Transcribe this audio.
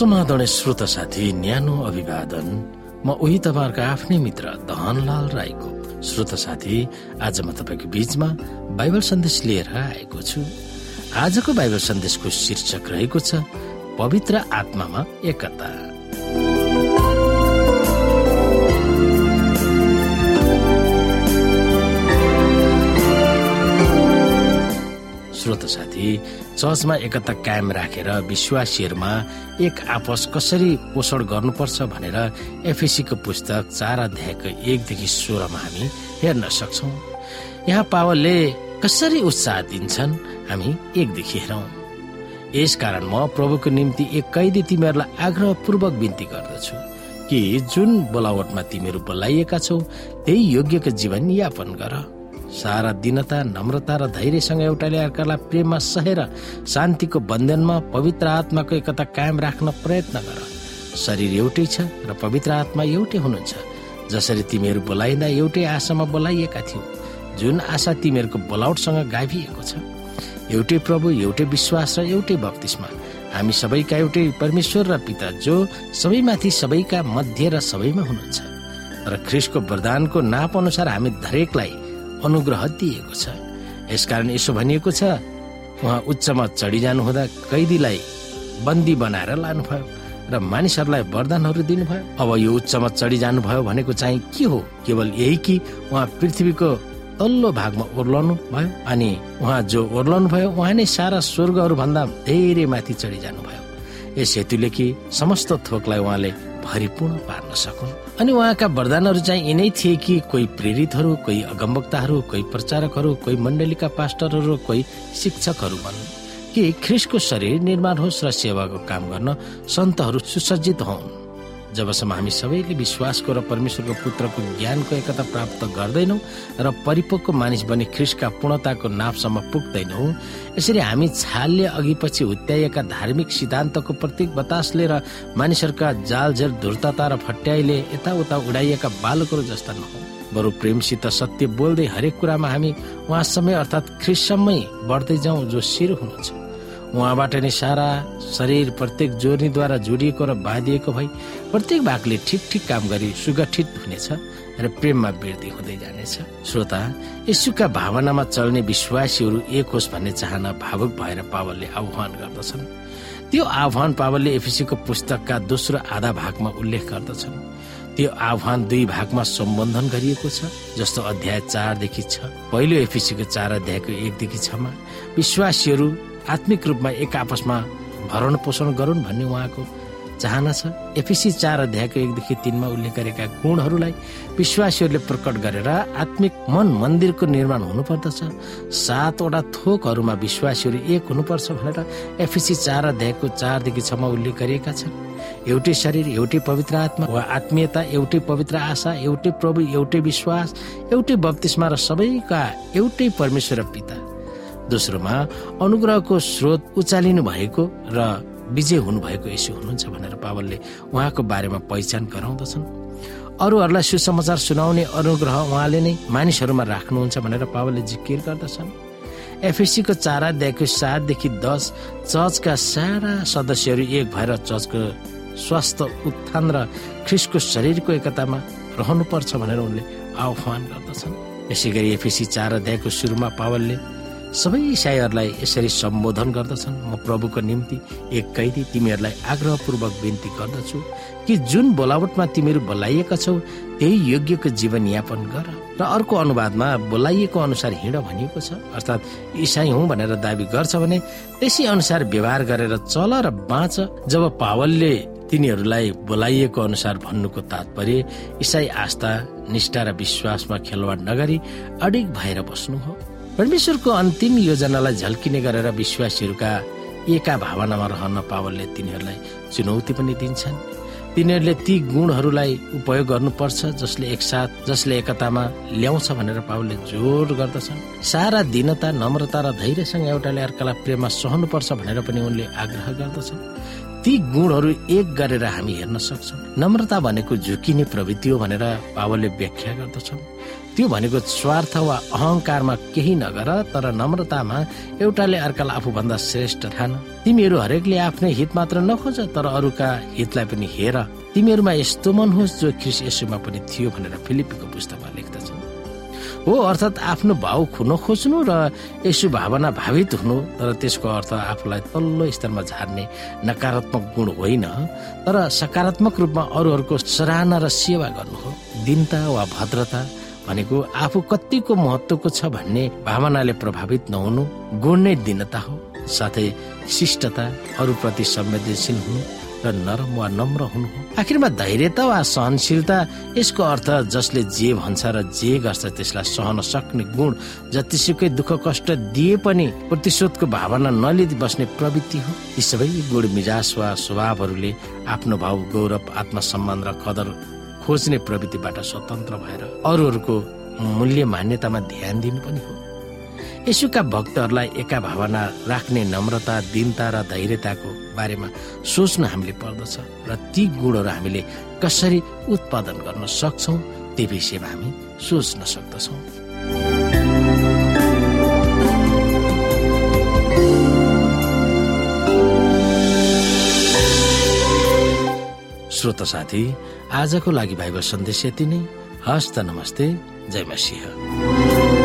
समाधान श्रोता साथी न्यानो अभिवादन। म उही तपाईँहरूको आफ्नै मित्र धनलाल राईको श्रोता साथी। आज म तपाईँको बीचमा बाइबल सन्देश लिएर आएको छु। आजको बाइबल सन्देशको शीर्षक रहेको छ पवित्र आत्मामा एकता। श्रोत साथी चर्चमा एकता कायम राखेर विश्वासीहरूमा एक आपस कसरी पोषण गर्नुपर्छ भनेर एफएसीको पुस्तक चार अध्यायको एकदेखि सोह्रमा हामी हेर्न सक्छौ। यहाँ पावलले कसरी उत्साह दिन्छन् हामी एकदेखि हेरौँ। यसकारण म प्रभुको निम्ति एक कैदी तिमीहरूलाई आग्रहपूर्वक विन्ती गर्दछु कि जुन बोलावटमा तिमीहरू बोलाइएका छौ त्यही योग्यको जीवन यापन गर। सारा दिनता नम्रता र धैर्यसँग एउटाले अर्कालाई प्रेममा सहेर शान्तिको बन्धनमा पवित्र आत्माको एकता कायम राख्न प्रयत्न गर। शरीर एउटै छ र पवित्र आत्मा एउटै हुनुहुन्छ। जसरी तिमीहरू बोलाइँदा एउटै आशामा बोलाइएका थियौ जुन आशा तिमीहरूको बोलाउटसँग गाभिएको छ। एउटै प्रभु एउटै विश्वास र एउटै बक्तिसमा हामी सबैका एउटै परमेश्वर र पिता जो सबैमाथि सबैका मध्य र सबैमा हुनुहुन्छ। र ख्रिसको वरदानको नाप अनुसार हामी हरेकलाई अनुग्रह दिएको छ। यसकारण यसो भनिएको छ उहाँ उच्चमा चढिजानु हुँदा कैदीलाई बन्दी बनाएर लानुभयो र मानिसहरूलाई वरदानहरू दिनुभयो। अब यो उच्चमा चढिजानु भयो भनेको चाहिँ के हो? केवल यही कि उहाँ पृथ्वीको तल्लो भागमा ओर्लाउनु भयो? अनि उहाँ जो ओर्लाउनु भयो उहाँ नै सारा स्वर्गहरू भन्दा धेरै माथि चढिजानु भयो यस हेतुले कि समस्त थोकलाई उहाँले भरिपूर्ण पार्न सकुन्। अनि उहाँका वरदानहरू चाहिँ यिनै थिए कि कोही प्रेरितहरू कोही अगमवक्ताहरू कोही प्रचारकहरू कोही मण्डलीका पास्टरहरू कोही शिक्षकहरू भन् कि ख्रिसको शरीर निर्माण होस् र सेवाको काम गर्न सन्तहरू सुसज्जित हुन् जबसम्म हामी सबैले विश्वासको र परमेश्वरको पुत्रको ज्ञानको एकता प्राप्त गर्दैनौँ र परिपक्व मानिस बने ख्रिसका पूर्णताको नापसम्म पुग्दैनौँ यसरी हामी छालले अघि पछि हुत्याइएका धार्मिक सिद्धान्तको प्रतीक बतासले र मानिसहरूका जालझेल धुर्तता र फट्याइले यताउता उडाइएका बालकहरू जस्ता नहौँ बरु प्रेमसित सत्य बोल्दै हरेक कुरामा हामी उहाँसम्मै अर्थात् ख्रिससम्मै बढ्दै जाउँ जो शिर हुनुहुन्छ। उहाँबाट नै सारा शरीर प्रत्येक जोर्नीद्वारा जोडिएको र बाँधिएको भई प्रत्येक भागले ठिक ठिक काम गरी सुगठित हुनेछ र प्रेममा वृद्धि हुँदै जानेछ। श्रोता यशुका भावनामा चल्ने विश्वासीहरू एक होस् भन्ने चाहना भावुक भएर पावलले आह्वान गर्दछन्। त्यो आह्वान पावलले एफिसीको पुस्तकका दोस्रो आधा भागमा उल्लेख गर्दछन्। त्यो आह्वान दुई भागमा सम्बोधन गरिएको छ जस्तो अध्याय चारदेखि छ। पहिलो एफिसीको चार अध्यायको एकदेखि छमा विश्वासीहरू आत्मिक रूपमा एक आपसमा भरण पोषण गरून् भन्ने उहाँको चाहना छ। एफिसी चार अध्यायको एकदेखि तिनमा उल्लेख गरेका गुणहरूलाई विश्वासीहरूले प्रकट गरेर आत्मिक मन मन्दिरको निर्माण हुनुपर्दछ। सातवटा थोकहरूमा विश्वासीहरू एक हुनुपर्छ भनेर एफिसी चार अध्यायको चारदेखि छमा उल्लेख गरिएका छन्। एउटै शरीर एउटै पवित्र आत्मा वा आत्मीयता एउटै पवित्र आशा एउटै प्रभु एउटै विश्वास एउटै बत्तिसमा र सबैका एउटै परमेश्वर पिता। दोस्रोमा अनुग्रहको स्रोत उचालिनु भएको र विजय हुनुभएको यसो हुनुहुन्छ भनेर पावलले उहाँको बारेमा पहिचान गराउँदछन्। अरूहरूलाई सुसमाचार सुनाउने अनुग्रह उहाँले नै मानिसहरूमा राख्नुहुन्छ भनेर पावलले जिकिर गर्दछन्। एफएसीको चार अध्यायको सातदेखि दस चर्चका सारा सदस्यहरू एक भएर चर्चको स्वास्थ्य उत्थान र ख्रिसको शरीरको एकतामा रहनुपर्छ भनेर उनले आह्वान गर्दछन्। यसै गरी एफएसी चार अध्यायको सुरुमा पावलले सबै इसाईहरूलाई यसरी सम्बोधन गर्दछन्। म प्रभुको निम्ति एक कैदी तिमीहरूलाई आग्रहपूर्वक विन्ती गर्दछु कि जुन बोलावटमा तिमीहरू बोलाइएका छौ त्यही योग्यको जीवन यापन गर र अर्को अनुवादमा बोलाइएको अनुसार हिँड भनिएको छ। अर्थात् इसाई हुँ भनेर दावी गर्छ भने त्यसै अनुसार व्यवहार गरेर चल र बाँच। जब पावलले तिनीहरूलाई बोलाइएको अनुसार भन्नुको तात्पर्य इसाई आस्था निष्ठा र विश्वासमा खेलवाड नगरी अडिग भएर बस्नु हो। परमेश्वरको अन्तिम योजनालाई झल्किने गरेर विश्वासीहरूका एका भावनामा रहन पावलले तिनीहरूलाई चुनौती पनि दिन्छन्। तिनीहरूले ती गुणहरूलाई उपयोग गर्नुपर्छ जसले एकसाथ जसले एकतामा ल्याउँछ भनेर पावलले जोड गर्दछन्। सारा दिनता नम्रता र धैर्यसँग एउटाले अर्कालाई प्रेममा सहनुपर्छ भनेर पनि उनले आग्रह गर्दछन्। ती गुणहरू एक गरेर हामी हेर्न सक्छौँ। नम्रता भनेको झुकिने प्रवृत्ति हो भनेर बाबुले व्याख्या गर्दछौँ त्यो भनेको स्वार्थ वा अहङ्कारमा केही नगर तर नम्रतामा एउटाले अर्कालाई आफूभन्दा श्रेष्ठ ठान। तिमीहरू हरेकले आफ्नै हित मात्र नखोज तर अरूका हितलाई पनि हेर। तिमीहरूमा यस्तो मन होस् जो ख्रिस यसुमा पनि थियो भनेर फिलिपीको पुस्तकमा लेख्दछ। हो अर्थात् आफ्नो भाव खुन खोज्नु र यसो भावना भावित हुनु तर त्यसको अर्थ आफूलाई तल्लो स्तरमा झार्ने नकारात्मक गुण होइन। तर सकारात्मक रूपमा अरूहरूको सराहना र सेवा गर्नु हो। दिनता वा भद्रता भनेको आफू कतिको महत्वको छ भन्ने भावनाले प्रभावित नहुनु गुण नै दिनता हो। साथै शिष्टता अरूप्रति संवेदनशील हुनु र नरम वा नम्र हुनु आखिरमा धैर्यता वा सहनशीलता यसको अर्थ जसले जे भन्छ र जे गर्छ त्यसलाई सहन सक्ने गुण जतिसुकै दुःख कष्ट दिए पनि प्रतिशोधको भावना नलिँदै बस्ने प्रवृत्ति हो। यी सबै गुण मिजास वा स्वभावहरूले आफ्नो भाव गौरव आत्मसम्मान र कदर खोज्ने प्रवृत्तिबाट स्वतन्त्र भएर अरूहरूको मूल्य मान्यतामा ध्यान दिनु पनि हो। यसुका भक्तहरूलाई एका भावना राख्ने नम्रता दिनता र धैर्यताको बारेमा सोच्नु हामीले पर्दछ र ती गुणहरू हामीले कसरी उत्पादन गर्न सक्छौ त्यो विषयमा हामी सोच्न सक्दछौ। श्रोत साथी आजको लागि बाइबल सन्देश यति नै। हस्त नमस्ते जय मसिंह।